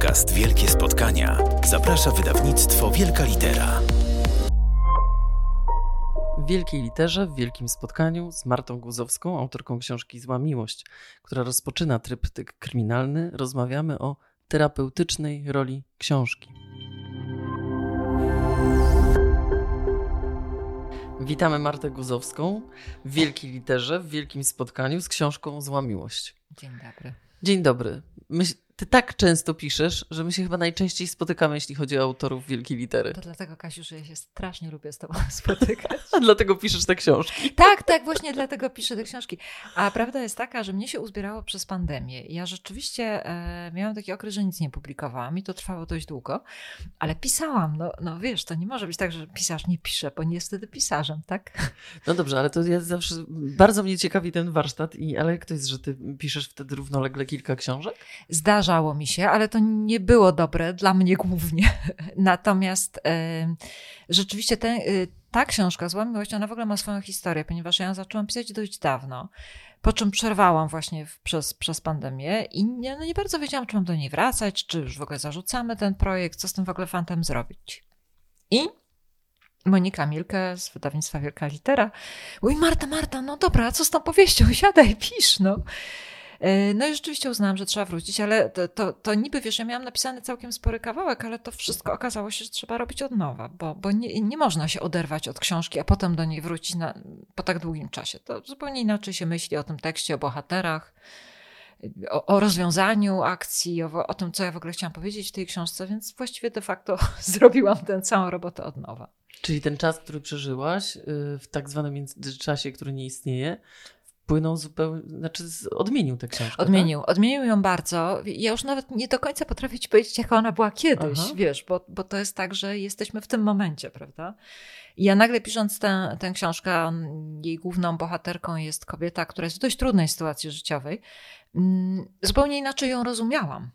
podcast Wielkie Spotkania zaprasza wydawnictwo Wielka Litera. W Wielkiej Literze, w Wielkim Spotkaniu z Martą Guzowską, autorką książki Zła Miłość, która rozpoczyna tryptyk kryminalny, rozmawiamy o terapeutycznej roli książki. Witamy Martę Guzowską w Wielkiej Literze, w Wielkim Spotkaniu z książką Zła Miłość. Dzień dobry. Dzień dobry. Myśl, ty tak często piszesz, że my się chyba najczęściej spotykamy, jeśli chodzi o autorów wielkiej litery. To dlatego, Kasiu, że ja się strasznie lubię z tobą spotykać. A dlatego piszesz te książki. tak, tak, właśnie dlatego piszę te książki. A prawda jest taka, że mnie się uzbierało przez pandemię. Ja rzeczywiście e, miałam taki okres, że nic nie publikowałam i to trwało dość długo, ale pisałam. No, no wiesz, to nie może być tak, że pisarz nie pisze, bo nie jest wtedy pisarzem, tak? No dobrze, ale to ja zawsze, bardzo mnie ciekawi ten warsztat, i, ale jak to jest, że ty piszesz wtedy równolegle kilka książek? Zdarzało mi się, ale to nie było dobre dla mnie głównie. Natomiast e, rzeczywiście ten, e, ta książka Zła Miłość, ona w ogóle ma swoją historię, ponieważ ja ją zaczęłam pisać dość dawno, po czym przerwałam właśnie w, przez, przez pandemię i nie, no nie bardzo wiedziałam, czy mam do niej wracać, czy już w ogóle zarzucamy ten projekt, co z tym w ogóle fantem zrobić. I Monika Milke z wydawnictwa Wielka Litera mówi, Marta, Marta, no dobra, a co z tą powieścią? Siadaj, pisz, no. No i rzeczywiście uznałam, że trzeba wrócić, ale to, to, to, niby, wiesz, ja miałam napisany całkiem spory kawałek, ale to wszystko okazało się, że trzeba robić od nowa, bo, bo nie, nie można się oderwać od książki, a potem do niej wrócić na, po tak długim czasie. To zupełnie inaczej się myśli o tym tekście, o bohaterach, o, o rozwiązaniu akcji, o, o tym, co ja w ogóle chciałam powiedzieć w tej książce, więc właściwie de facto zrobiłam tę całą robotę od nowa. Czyli ten czas, który przeżyłaś y, w tak zwanym międzyczasie, który nie istnieje, wpłynął zupełnie, znaczy odmienił tę książkę. Odmienił, tak? odmienił ją bardzo. Ja już nawet nie do końca potrafię ci powiedzieć, jaka ona była kiedyś, Aha. wiesz, bo, bo to jest tak, że jesteśmy w tym momencie, prawda? I ja nagle pisząc tę, tę książkę, jej główną bohaterką jest kobieta, która jest w dość trudnej sytuacji życiowej, mm, zupełnie inaczej ją rozumiałam.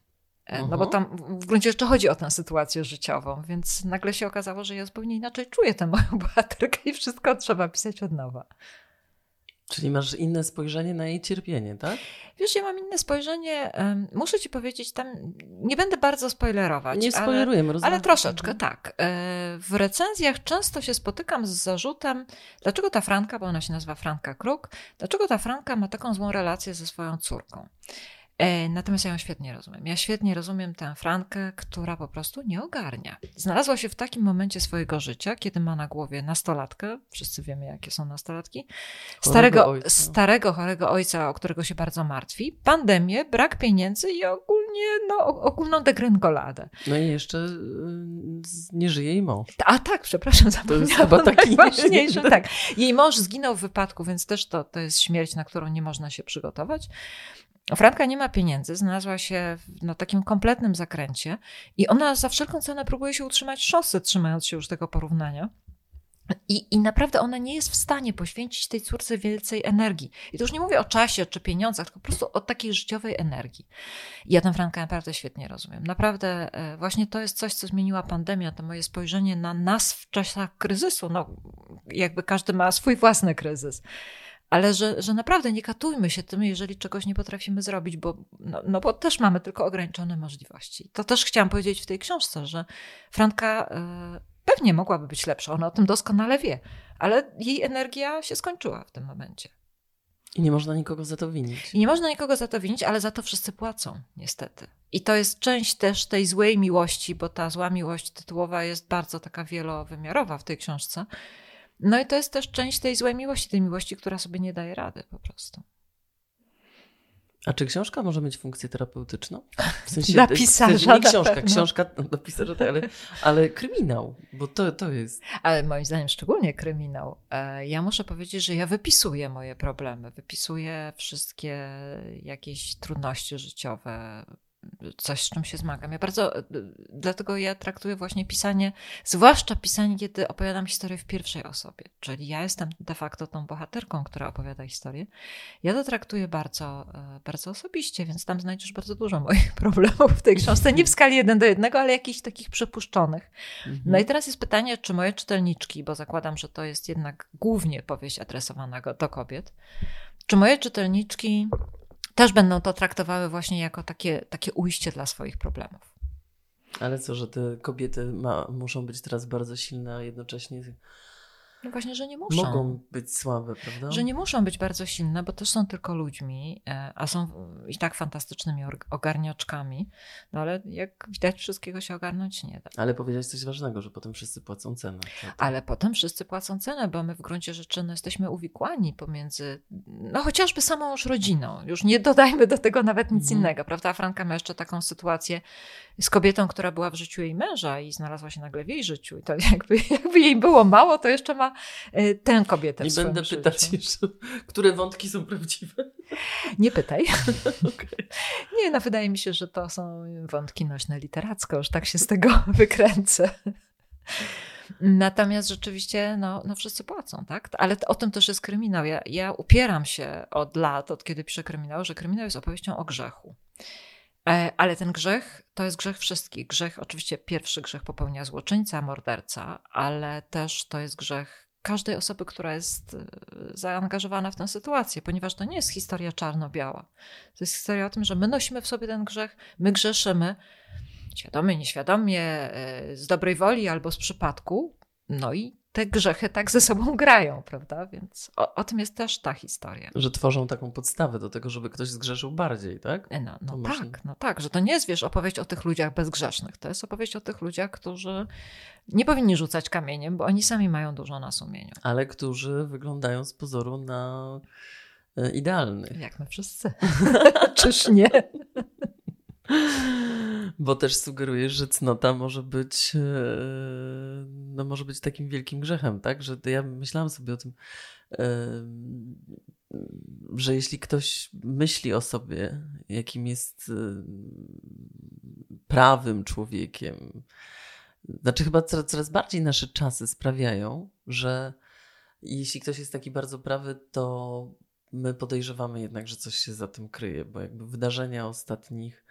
Uh-huh. No bo tam w gruncie rzeczy chodzi o tę sytuację życiową, więc nagle się okazało, że ja zupełnie inaczej czuję tę moją bohaterkę i wszystko trzeba pisać od nowa. Czyli masz inne spojrzenie na jej cierpienie, tak? Wiesz, ja mam inne spojrzenie. Muszę ci powiedzieć, tam nie będę bardzo spoilerować. Nie spoilerujemy, ale, ale troszeczkę, tak. E, w recenzjach często się spotykam z zarzutem, dlaczego ta Franka, bo ona się nazywa Franka Kruk, dlaczego ta Franka ma taką złą relację ze swoją córką. E, natomiast ja ją świetnie rozumiem. Ja świetnie rozumiem tę Frankę, która po prostu nie ogarnia. Znalazła się w takim momencie swojego życia, kiedy ma na głowie nastolatkę, wszyscy wiemy, jakie są nastolatki, starego, ojca. starego chorego ojca, o którego się bardzo martwi, pandemię, brak pieniędzy i ogólnie no, ogólną degrengoladę. No i jeszcze y, nie żyje jej mąż. A tak, przepraszam, zapomniałam. To jest chyba taki najważniejsze. Tak. Jej mąż zginął w wypadku, więc też to, to jest śmierć, na którą nie można się przygotować. Franka nie ma pieniędzy, znalazła się na takim kompletnym zakręcie i ona za wszelką cenę próbuje się utrzymać szosy, trzymając się już tego porównania. I, I naprawdę ona nie jest w stanie poświęcić tej córce więcej energii. I to już nie mówię o czasie czy pieniądzach, tylko po prostu o takiej życiowej energii. I ja tę Frankę naprawdę świetnie rozumiem. Naprawdę e, właśnie to jest coś, co zmieniła pandemia, to moje spojrzenie na nas w czasach kryzysu. No, jakby każdy ma swój własny kryzys ale że, że naprawdę nie katujmy się tym, jeżeli czegoś nie potrafimy zrobić, bo, no, no bo też mamy tylko ograniczone możliwości. To też chciałam powiedzieć w tej książce, że Franka y, pewnie mogłaby być lepsza, ona o tym doskonale wie, ale jej energia się skończyła w tym momencie. I nie można nikogo za to winić. I nie można nikogo za to winić, ale za to wszyscy płacą, niestety. I to jest część też tej złej miłości, bo ta zła miłość tytułowa jest bardzo taka wielowymiarowa w tej książce no i to jest też część tej złej miłości, tej miłości, która sobie nie daje rady po prostu. A czy książka może mieć funkcję terapeutyczną? W sensie, dla pisarza. Nie książka, książka dla pisarza, ale, ale kryminał, bo to, to jest. Ale moim zdaniem szczególnie kryminał. E, ja muszę powiedzieć, że ja wypisuję moje problemy, wypisuję wszystkie jakieś trudności życiowe, coś, z czym się zmagam. Ja bardzo, dlatego ja traktuję właśnie pisanie, zwłaszcza pisanie, kiedy opowiadam historię w pierwszej osobie, czyli ja jestem de facto tą bohaterką, która opowiada historię. Ja to traktuję bardzo, e, bardzo osobiście, więc tam znajdziesz bardzo dużo moich problemów w tej książce. Nie w skali jeden do jednego, ale jakichś takich przypuszczonych. Mhm. No i teraz jest pytanie, czy moje czytelniczki, bo zakładam, że to jest jednak głównie powieść adresowana do kobiet, czy moje czytelniczki też będą to traktowały właśnie jako takie, takie ujście dla swoich problemów. Ale co, że te kobiety ma, muszą być teraz bardzo silne, a jednocześnie no właśnie, że nie muszą. Mogą być słabe, prawda? Że nie muszą być bardzo silne, bo też są tylko ludźmi, e, a są i tak fantastycznymi ogarniaczkami. No ale jak widać, wszystkiego się ogarnąć nie da. Ale powiedziałeś coś ważnego, że potem wszyscy płacą cenę. Ale potem wszyscy płacą cenę, bo my w gruncie rzeczy no, jesteśmy uwikłani pomiędzy, no chociażby samą już rodziną. Już nie dodajmy do tego nawet nic mhm. innego, prawda? Franka ma jeszcze taką sytuację z kobietą, która była w życiu jej męża i znalazła się nagle w jej życiu. I to jakby, jakby jej było mało, to jeszcze ma tę kobietę Nie będę pytać jeszcze, które wątki są prawdziwe. Nie pytaj. okay. Nie, no wydaje mi się, że to są wątki nośne literacko, już tak się z tego wykręcę. Natomiast rzeczywiście, no, no wszyscy płacą, tak? Ale o tym też jest kryminał. Ja, ja upieram się od lat, od kiedy piszę kryminał, że kryminał jest opowieścią o grzechu. E, ale ten grzech to jest grzech wszystkich. Grzech, oczywiście pierwszy grzech popełnia złoczyńca, morderca, ale też to jest grzech każdej osoby, która jest e, zaangażowana w tę sytuację, ponieważ to nie jest historia czarno-biała. To jest historia o tym, że my nosimy w sobie ten grzech, my grzeszymy, świadomie, nieświadomie, e, z dobrej woli albo z przypadku, no i te grzechy tak ze sobą grają, prawda? Więc o, o, tym jest też ta historia. Że tworzą taką podstawę do tego, żeby ktoś zgrzeszył bardziej, tak? E, no, no tak, no tak, że to nie jest, wiesz, opowieść o tych ludziach bezgrzesznych. To jest opowieść o tych ludziach, którzy nie powinni rzucać kamieniem, bo oni sami mają dużo na sumieniu. Ale którzy wyglądają z pozoru na e, idealnych. Jak my wszyscy. Czyż nie? Bo też sugerujesz, że cnota może być, e, no może być takim wielkim grzechem, tak? Że ja myślałam sobie o tym, że jeśli ktoś myśli o sobie, jakim jest e, prawym człowiekiem, znaczy chyba coraz, coraz bardziej nasze czasy sprawiają, że jeśli ktoś jest taki bardzo prawy, to my podejrzewamy jednak, że coś się za tym kryje, bo jakby wydarzenia ostatnich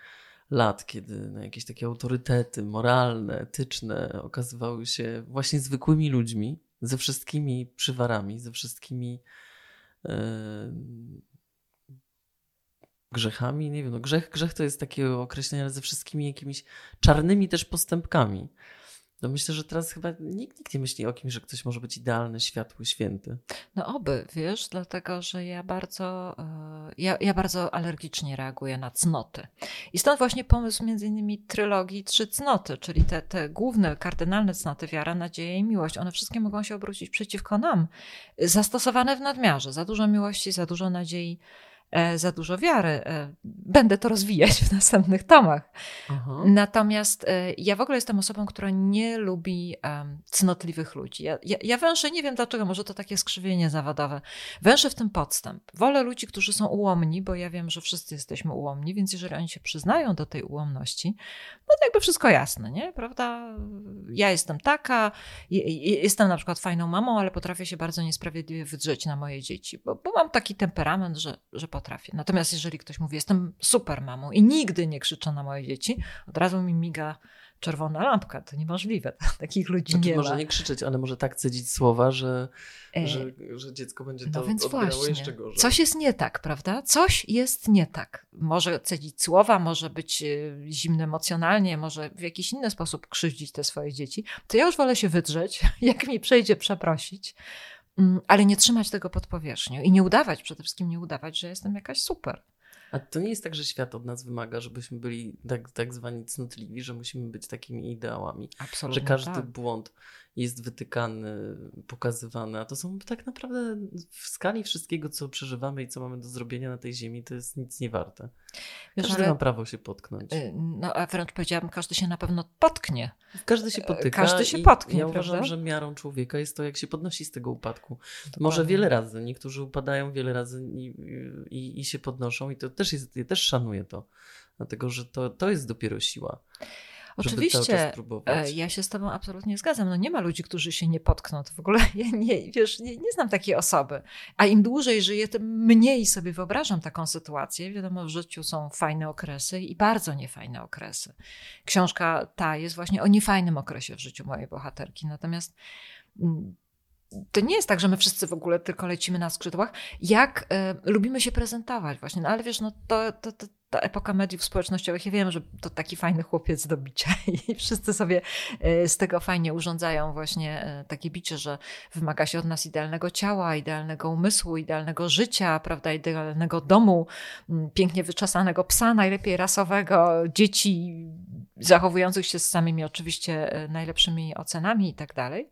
lat, kiedy no, jakieś takie autorytety moralne, etyczne okazywały się właśnie zwykłymi ludźmi, ze wszystkimi przywarami, ze wszystkimi grzechami. Nie wiem, no grzech, grzech to jest takie określenie, ale ze wszystkimi jakimiś czarnymi też postępkami. No myślę, że teraz chyba nikt, nikt nie myśli o kimś, że ktoś może być idealny, światły, święty. No oby, wiesz, dlatego, że ja bardzo, e, ja, ja bardzo alergicznie reaguję na cnoty. I stąd właśnie pomysł między innymi trylogii Trzy Cnoty, czyli te, te główne, kardynalne cnoty, wiara, nadzieja i miłość. One wszystkie mogą się obrócić przeciwko nam, zastosowane w nadmiarze. Za dużo miłości, za dużo nadziei, za dużo wiary. E, będę to rozwijać w następnych tomach. Aha. Natomiast e, ja w ogóle jestem osobą, która nie lubi cnotliwych ludzi. Ja, ja, ja węszę, nie wiem dlaczego, może to takie skrzywienie zawodowe. Węszę w tym podstęp. Wolę ludzi, którzy są ułomni, bo ja wiem, że wszyscy jesteśmy ułomni, więc jeżeli oni się przyznają do tej ułomności, no to jakby wszystko jasne, nie? Prawda? Ja jestem taka, jestem na przykład fajną mamą, ale potrafię się bardzo niesprawiedliwie wydrzeć na moje dzieci, bo, bo mam taki temperament, że, że potrafię. Natomiast jeżeli ktoś mówi, jestem super mamą i nigdy nie krzyczę na moje dzieci, od razu mi miga czerwona lampka. To niemożliwe. Takich ludzi znaczy, nie może ma. nie krzyczeć, ale może tak cedzić słowa, że, e... że, że, dziecko będzie no to więc właśnie. jeszcze gorzej. Coś jest nie tak, prawda? Coś jest nie tak. Może cedzić słowa, może być e, zimny emocjonalnie, może w jakiś inny sposób krzywdzić te swoje dzieci. To ja już wolę się wydrzeć, jak mi przejdzie przeprosić, ale nie trzymać tego pod powierzchnią i nie udawać, przede wszystkim nie udawać, że jestem jakaś super. A to nie jest tak, że świat od nas wymaga, żebyśmy byli tak, tak zwani cnotliwi, że musimy być takimi ideałami. Absolutnie. Że każdy tak. błąd jest wytykany, pokazywany, a to są tak naprawdę w skali wszystkiego, co przeżywamy i co mamy do zrobienia na tej ziemi, to jest nic nie warte. Wiesz, każdy ale, ma prawo się potknąć. Y, no a wręcz powiedziałabym, każdy się na pewno potknie. Każdy się potyka. Każdy się potknie, Ja prawda? uważam, że miarą człowieka jest to, jak się podnosi z tego upadku. Może wiele razy, niektórzy upadają wiele razy i, i, i się podnoszą i to też jest, ja też szanuję to, dlatego, że to, to jest dopiero siła. Oczywiście, e, ja się z tobą absolutnie zgadzam. No nie ma ludzi, którzy się nie potkną. To w ogóle ja nie, wiesz, nie, nie znam takiej osoby. A im dłużej żyję, tym mniej sobie wyobrażam taką sytuację. Wiadomo, w życiu są fajne okresy i bardzo niefajne okresy. Książka ta jest właśnie o niefajnym okresie w życiu mojej bohaterki. Natomiast mm, to nie jest tak, że my wszyscy w ogóle tylko lecimy na skrzydłach. Jak y, lubimy się prezentować właśnie. No ale wiesz, no to, to, to ta epoka mediów społecznościowych, ja wiem, że to taki fajny chłopiec do bicia i wszyscy sobie e, z tego fajnie urządzają właśnie e, takie bicie, że wymaga się od nas idealnego ciała, idealnego umysłu, idealnego życia, prawda, idealnego domu, pięknie wyczesanego psa, najlepiej rasowego, dzieci zachowujących się z samymi oczywiście najlepszymi ocenami i tak dalej.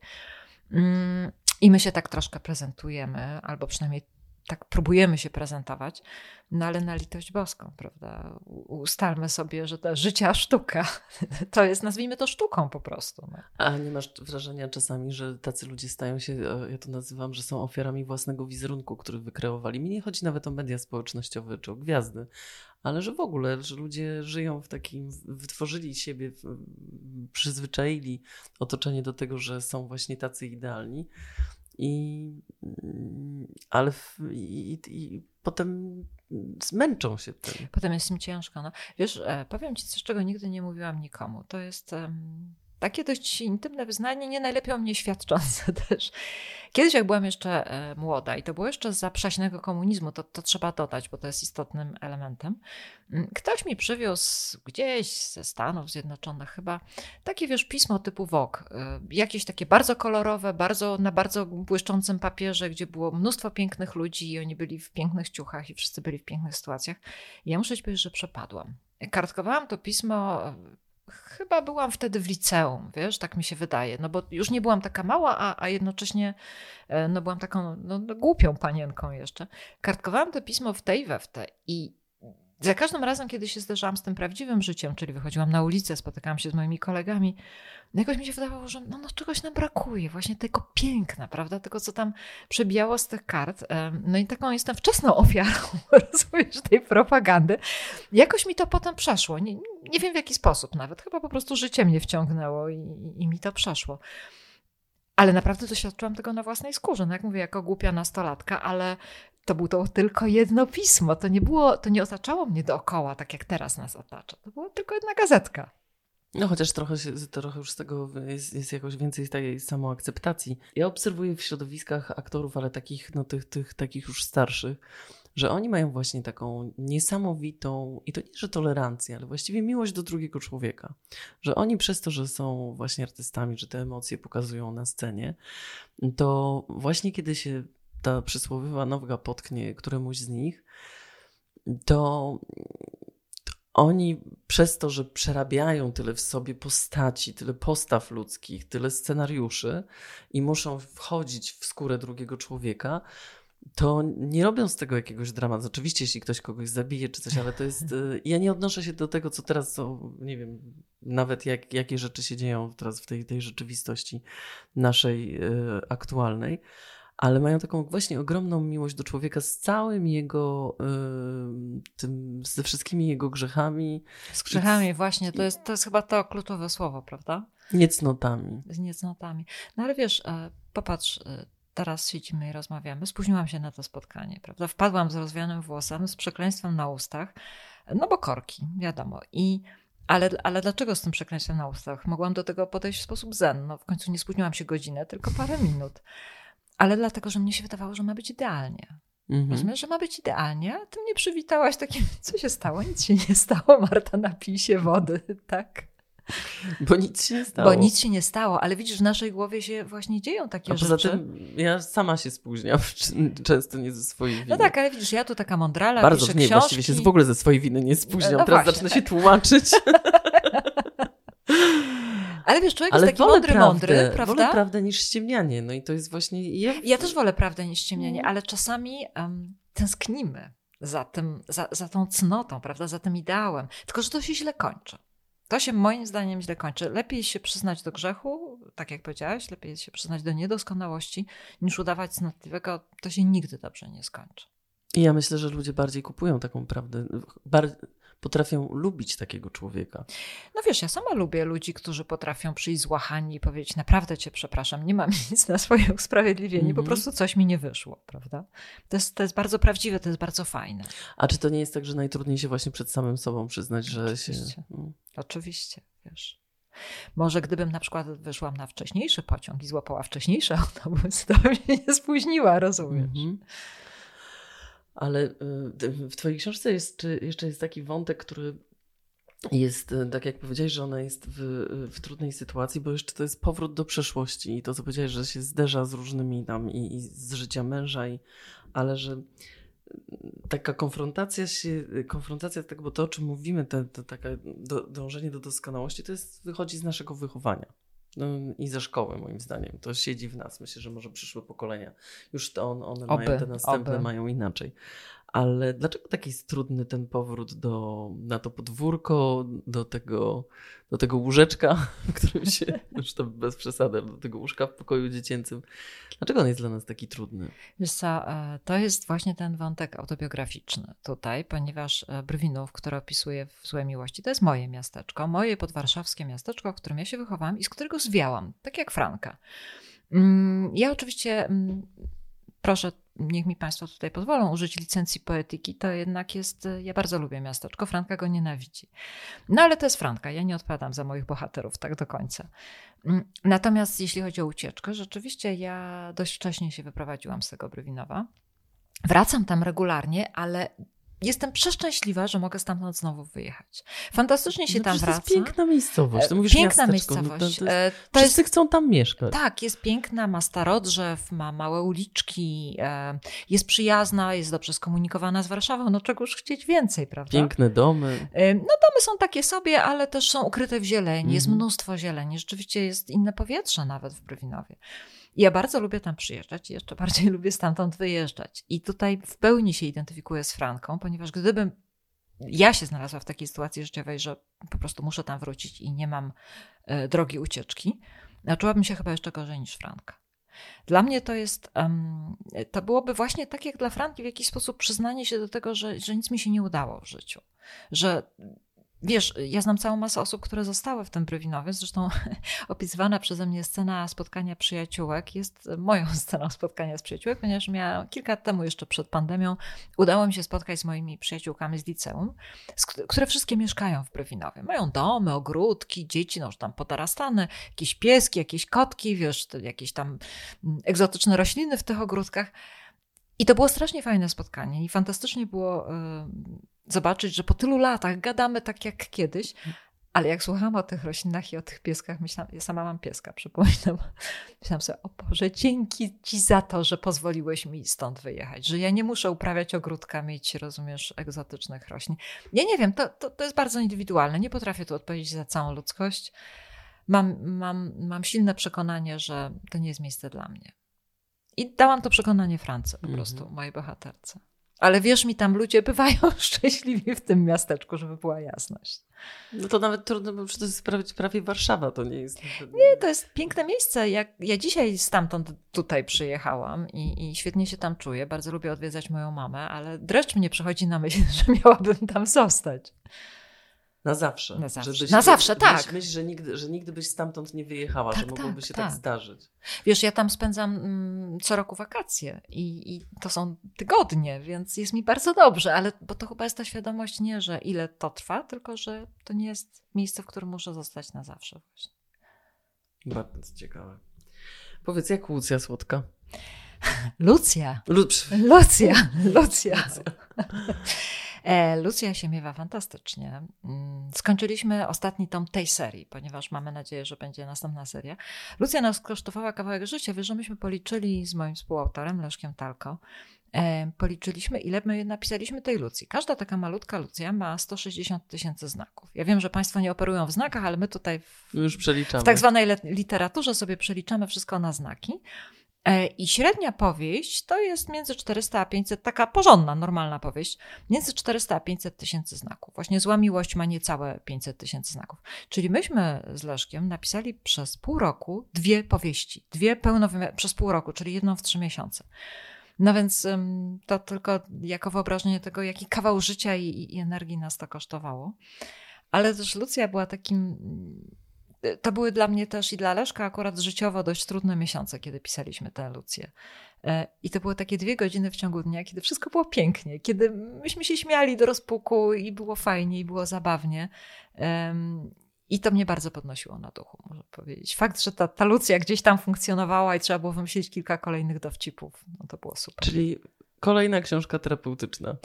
I my się tak troszkę prezentujemy, albo przynajmniej tak próbujemy się prezentować, no ale na litość boską, prawda? Ustalmy sobie, że ta życia sztuka to jest, nazwijmy to sztuką po prostu. No. A nie masz wrażenia czasami, że tacy ludzie stają się, e, ja to nazywam, że są ofiarami własnego wizerunku, który wykreowali. Mi nie chodzi nawet o media społecznościowe czy o gwiazdy, ale że w ogóle, że ludzie żyją w takim, wytworzyli siebie, przyzwyczaili otoczenie do tego, że są właśnie tacy idealni. I, ale w, i, i potem zmęczą się tym. Potem jest im ciężko. No. Wiesz, e, powiem ci coś, czego nigdy nie mówiłam nikomu. To jest um, takie dość intymne wyznanie, nie najlepiej o mnie świadczące też. Kiedyś, jak byłam jeszcze e, młoda, i to było jeszcze za przaśnego komunizmu, to, to trzeba dodać, bo to jest istotnym elementem. Mm, ktoś mi przywiózł gdzieś ze Stanów Zjednoczonych chyba takie, wiesz, pismo typu Vogue. E, jakieś takie bardzo kolorowe, bardzo, na bardzo błyszczącym papierze, gdzie było mnóstwo pięknych ludzi i oni byli w pięknych ciuchach i wszyscy byli w pięknych sytuacjach. I ja muszę ci powiedzieć, że przepadłam. Kartkowałam to pismo chyba byłam wtedy w liceum, wiesz, tak mi się wydaje, no bo już nie byłam taka mała, a, a jednocześnie e, no byłam taką no, no, głupią panienką jeszcze. Kartkowałam to pismo w tej we i za każdym razem, kiedy się zderzałam z tym prawdziwym życiem, czyli wychodziłam na ulicę, spotykałam się z moimi kolegami, no jakoś mi się wydawało, że no, no czegoś nam brakuje, właśnie tego piękna, prawda, tego, co tam przebijało z tych kart. No i taką jestem wczesną ofiarą, rozumiesz, tej propagandy. Jakoś mi to potem przeszło. Nie, nie wiem w jaki sposób nawet, chyba po prostu życie mnie wciągnęło i, i, i mi to przeszło. Ale naprawdę doświadczyłam tego na własnej skórze. No jak mówię, jako głupia nastolatka, ale to było tylko jedno pismo. To nie było, to nie otaczało mnie dookoła, tak jak teraz nas otacza. To była tylko jedna gazetka. No chociaż trochę, trochę już z tego jest, jest jakoś więcej tej samoakceptacji. Ja obserwuję w środowiskach aktorów, ale takich, no tych, tych takich już starszych, że oni mają właśnie taką niesamowitą, i to nie, że tolerancję, ale właściwie miłość do drugiego człowieka. Że oni przez to, że są właśnie artystami, że te emocje pokazują na scenie, to właśnie kiedy się ta przysłowiowa noga potknie któremuś z nich, to oni przez to, że przerabiają tyle w sobie postaci, tyle postaw ludzkich, tyle scenariuszy i muszą wchodzić w skórę drugiego człowieka, to nie robią z tego jakiegoś dramatu. Oczywiście, jeśli ktoś kogoś zabije czy coś, ale to jest. Y, ja nie odnoszę się do tego, co teraz, są, nie wiem, nawet jak, jakie rzeczy się dzieją teraz w tej, tej rzeczywistości naszej y, aktualnej ale mają taką właśnie ogromną miłość do człowieka z całym jego, y, tym, ze wszystkimi jego grzechami. Z grzechami, właśnie, to jest, to jest chyba to kluczowe słowo, prawda? Niecnotami. Z niecnotami. No ale wiesz, e, popatrz, e, teraz siedzimy i rozmawiamy. Spóźniłam się na to spotkanie, prawda? Wpadłam z rozwianym włosem, z przekleństwem na ustach, no bo korki, wiadomo. I ale, ale dlaczego z tym przekleństwem na ustach? Mogłam do tego podejść w sposób zen. No, w końcu nie spóźniłam się godzinę, tylko parę minut ale dlatego, że mnie się wydawało, że ma być idealnie. Mhm. Rozumiesz, że ma być idealnie, a ty mnie przywitałaś takim, co się stało? Nic się nie stało, Marta, napij się wody, tak? Bo nic się nie stało. Bo nic się nie stało, ale widzisz, w naszej głowie się właśnie dzieją takie a rzeczy. Poza tym ja sama się spóźniam, często nie ze swojej winy. No tak, ale widzisz, ja tu taka mądrala, Bardzo, piszę nie, książki. właściwie się w ogóle ze swojej winy nie spóźniam. No Teraz właśnie. zacznę się tłumaczyć. Ale wiesz, człowiek Ale jest taki mądry, prawdę, mądry, prawda? Wolę prawdę niż ściemnianie. No i to jest właśnie... Ja, ja też wolę prawdę niż ściemnianie, mm. ale czasami um, tęsknimy za, tym, za, za tą cnotą, prawda, za tym ideałem. Tylko, że to się źle kończy. To się moim zdaniem źle kończy. Lepiej się przyznać do grzechu, tak jak powiedziałaś, lepiej się przyznać do niedoskonałości, niż udawać cnotliwego. To się nigdy dobrze nie skończy. I ja myślę, że ludzie bardziej kupują taką prawdę. Bar potrafią lubić takiego człowieka. No wiesz, ja sama lubię ludzi, którzy potrafią przyjść złachani i powiedzieć, naprawdę cię przepraszam, nie mam nic na swoje usprawiedliwienie, mm -hmm. po mhm. prostu coś mi nie wyszło, prawda? To jest, to jest bardzo prawdziwe, to jest bardzo fajne. A czy to nie jest tak, że najtrudniej się właśnie przed samym sobą przyznać, że Oczywiście. się... Mm. Oczywiście, wiesz. Może gdybym na przykład wyszłam na wcześniejszy pociąg i złapała wcześniejszy autobus, to bym się nie spóźniła, rozumiesz? Mm -hmm. Ale y, w Twojej książce jest, jeszcze jest taki wątek, który jest, y, tak jak powiedziałeś, że ona jest w, w, trudnej sytuacji, bo jeszcze to jest powrót do przeszłości i to, co powiedziałeś, że się zderza z różnymi tam i, i z życia męża, i, ale że y, taka konfrontacja się, konfrontacja tego, bo to, o czym mówimy, to, to takie do, dążenie do doskonałości, to jest, wychodzi z naszego wychowania. No, I ze szkoły, moim zdaniem. To siedzi w nas. Myślę, że może przyszłe pokolenia już to on, one oby, mają te następne, oby. mają inaczej. Ale dlaczego taki jest trudny ten powrót do, na to podwórko, do tego, do tego łóżeczka, w którym się, już to bez przesady, do tego łóżka w pokoju dziecięcym? Dlaczego on jest dla nas taki trudny? Wiesz co, e, to jest właśnie ten wątek autobiograficzny tutaj, ponieważ e, Brwinów, który opisuje w Złej Miłości, to jest moje miasteczko, moje podwarszawskie miasteczko, w którym ja się wychowałam i z którego zwiałam, tak jak Franka. Mm, ja oczywiście mm, proszę niech mi Państwo tutaj pozwolą użyć licencji poetyki, to jednak jest, ja bardzo lubię miasteczko, Franka go nienawidzi. No ale to jest Franka, ja nie odpadam za moich bohaterów tak do końca. Mm, natomiast jeśli chodzi o ucieczkę, rzeczywiście ja dość wcześnie się wyprowadziłam z tego Brywinowa. Wracam tam regularnie, ale jestem przeszczęśliwa, że mogę stamtąd znowu wyjechać. Fantastycznie się no, tam wraca. To jest piękna miejscowość. To mówisz piękna miejscowość. No to, to jest, to wszyscy jest, chcą tam mieszkać. Tak, jest piękna, ma starodrzew, ma małe uliczki, e, jest przyjazna, jest dobrze skomunikowana z Warszawą. No czegoż chcieć więcej, prawda? Piękne domy. E, no domy są takie sobie, ale też są ukryte w zieleni. Mhm. Jest mnóstwo zieleni. Rzeczywiście jest inne powietrze nawet w Brywinowie. Ja bardzo lubię tam przyjeżdżać i jeszcze bardziej lubię stamtąd wyjeżdżać. I tutaj w pełni się identyfikuję z Franką, ponieważ gdybym ja się znalazła w takiej sytuacji życiowej, że po prostu muszę tam wrócić i nie mam e, drogi ucieczki, czułabym się chyba jeszcze gorzej niż Franka. Dla mnie to jest, um, to byłoby właśnie tak jak dla Franki w jakiś sposób przyznanie się do tego, że, że nic mi się nie udało w życiu. Że Wiesz, ja znam całą masę osób, które zostały w tym Brywinowie. Zresztą opisywana przeze mnie scena spotkania przyjaciółek jest moją sceną spotkania z przyjaciółek, ponieważ miała kilka lat temu, jeszcze przed pandemią, udało mi się spotkać z moimi przyjaciółkami z liceum, które wszystkie mieszkają w Brywinowie. Mają domy, ogródki, dzieci, no już tam podarastane, jakieś pieski, jakieś kotki, wiesz, jakieś tam mm, egzotyczne rośliny w tych ogródkach. I to było strasznie fajne spotkanie i fantastycznie było zobaczyć, że po tylu latach gadamy tak jak kiedyś, ale jak słuchałam o tych roślinach i o tych pieskach, myślałam, ja sama mam pieska, przypominam. Myślałam sobie, o Boże, dzięki Ci za to, że pozwoliłeś mi stąd wyjechać, że ja nie muszę uprawiać ogródka, mieć, rozumiesz, egzotycznych roślin. Ja nie wiem, to, to, to jest bardzo indywidualne. Nie potrafię tu odpowiedzieć za całą ludzkość. Mam, mam, mam silne przekonanie, że to nie jest miejsce dla mnie. I dałam to przekonanie Francji po prostu, mm -hmm. mojej bohaterce. Ale wierz mi, tam ludzie bywają szczęśliwi w tym miasteczku, żeby była jasność. No to nawet trudno, bo to jest prawie, prawie Warszawa, to nie jest. Nie, to jest piękne miejsce. Jak, ja dzisiaj stamtąd tutaj przyjechałam i, i świetnie się tam czuję. Bardzo lubię odwiedzać moją mamę, ale dreszcz mnie przychodzi na myśl, że miałabym tam zostać. Na zawsze. Na zawsze, żebyś, na zawsze tak. Myśl, że nigdy, że nigdy byś stamtąd nie wyjechała, tak, że mogłoby tak, się tak. tak. zdarzyć. Wiesz, ja tam spędzam mm, co roku wakacje i, i, to są tygodnie, więc jest mi bardzo dobrze, ale bo to chyba jest ta świadomość nie, że ile to trwa, tylko że to nie jest miejsce, w którym muszę zostać na zawsze właśnie. Bardzo ciekawe. Powiedz, jak Lucja Słodka? Lucja. Lu Lucja. Lucja. E, Lucja się miewa fantastycznie. Mm, skończyliśmy ostatni tom tej serii, ponieważ mamy nadzieję, że będzie następna seria. Lucja nas kosztowała kawałek życia. Wiesz, że myśmy policzyli z moim współautorem, Leszkiem Talko, e, policzyliśmy, ile my napisaliśmy tej Lucji. Każda taka malutka Lucja ma 160 tysięcy znaków. Ja wiem, że Państwo nie operują w znakach, ale my tutaj w, Już przeliczamy. w tak zwanej literaturze sobie przeliczamy wszystko na znaki. E, I średnia powieść to jest między 400 a 500, taka porządna, normalna powieść, między 400 a 500 tysięcy znaków. Właśnie Zła Miłość ma niecałe 500 tysięcy znaków. Czyli myśmy z Leszkiem napisali przez pół roku dwie powieści, dwie pełnowymiarowe, przez pół roku, czyli jedną w trzy miesiące. No więc to tylko jako wyobrażenie tego, jaki kawał życia i, i energii nas to kosztowało. Ale też Lucja była takim to były dla mnie też i dla Leszka akurat życiowo dość trudne miesiące, kiedy pisaliśmy tę Lucję. E, I to były takie dwie godziny w ciągu dnia, kiedy wszystko było pięknie, kiedy myśmy się śmiali do rozpuku i było fajnie, i było zabawnie. I to mnie bardzo podnosiło na duchu, można powiedzieć. Fakt, że ta, ta Lucja gdzieś tam funkcjonowała i trzeba było wymyślić kilka kolejnych dowcipów, no to było super. Czyli Kolejna książka terapeutyczna.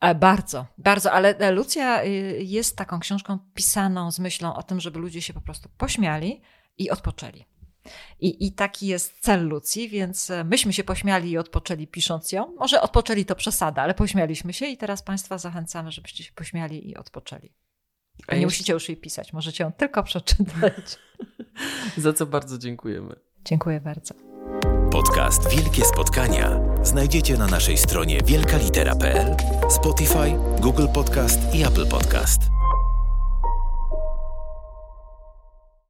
E, bardzo, bardzo, ale e, Lucja y, jest taką książką pisaną z myślą o tym, żeby ludzie się po prostu pośmiali i odpoczęli. I, I taki jest cel Lucji, więc e, myśmy się pośmiali i odpoczęli pisząc ją. Może odpoczęli to przesada, ale pośmialiśmy się i teraz Państwa zachęcamy, żebyście się pośmiali i odpoczęli. A nie musicie już jej pisać, możecie ją tylko przeczytać. Za co bardzo dziękujemy. Dziękuję bardzo. Podcast Wielkie Spotkania znajdziecie na naszej stronie wielkalitera.pl, Spotify, Google Podcast i Apple Podcast.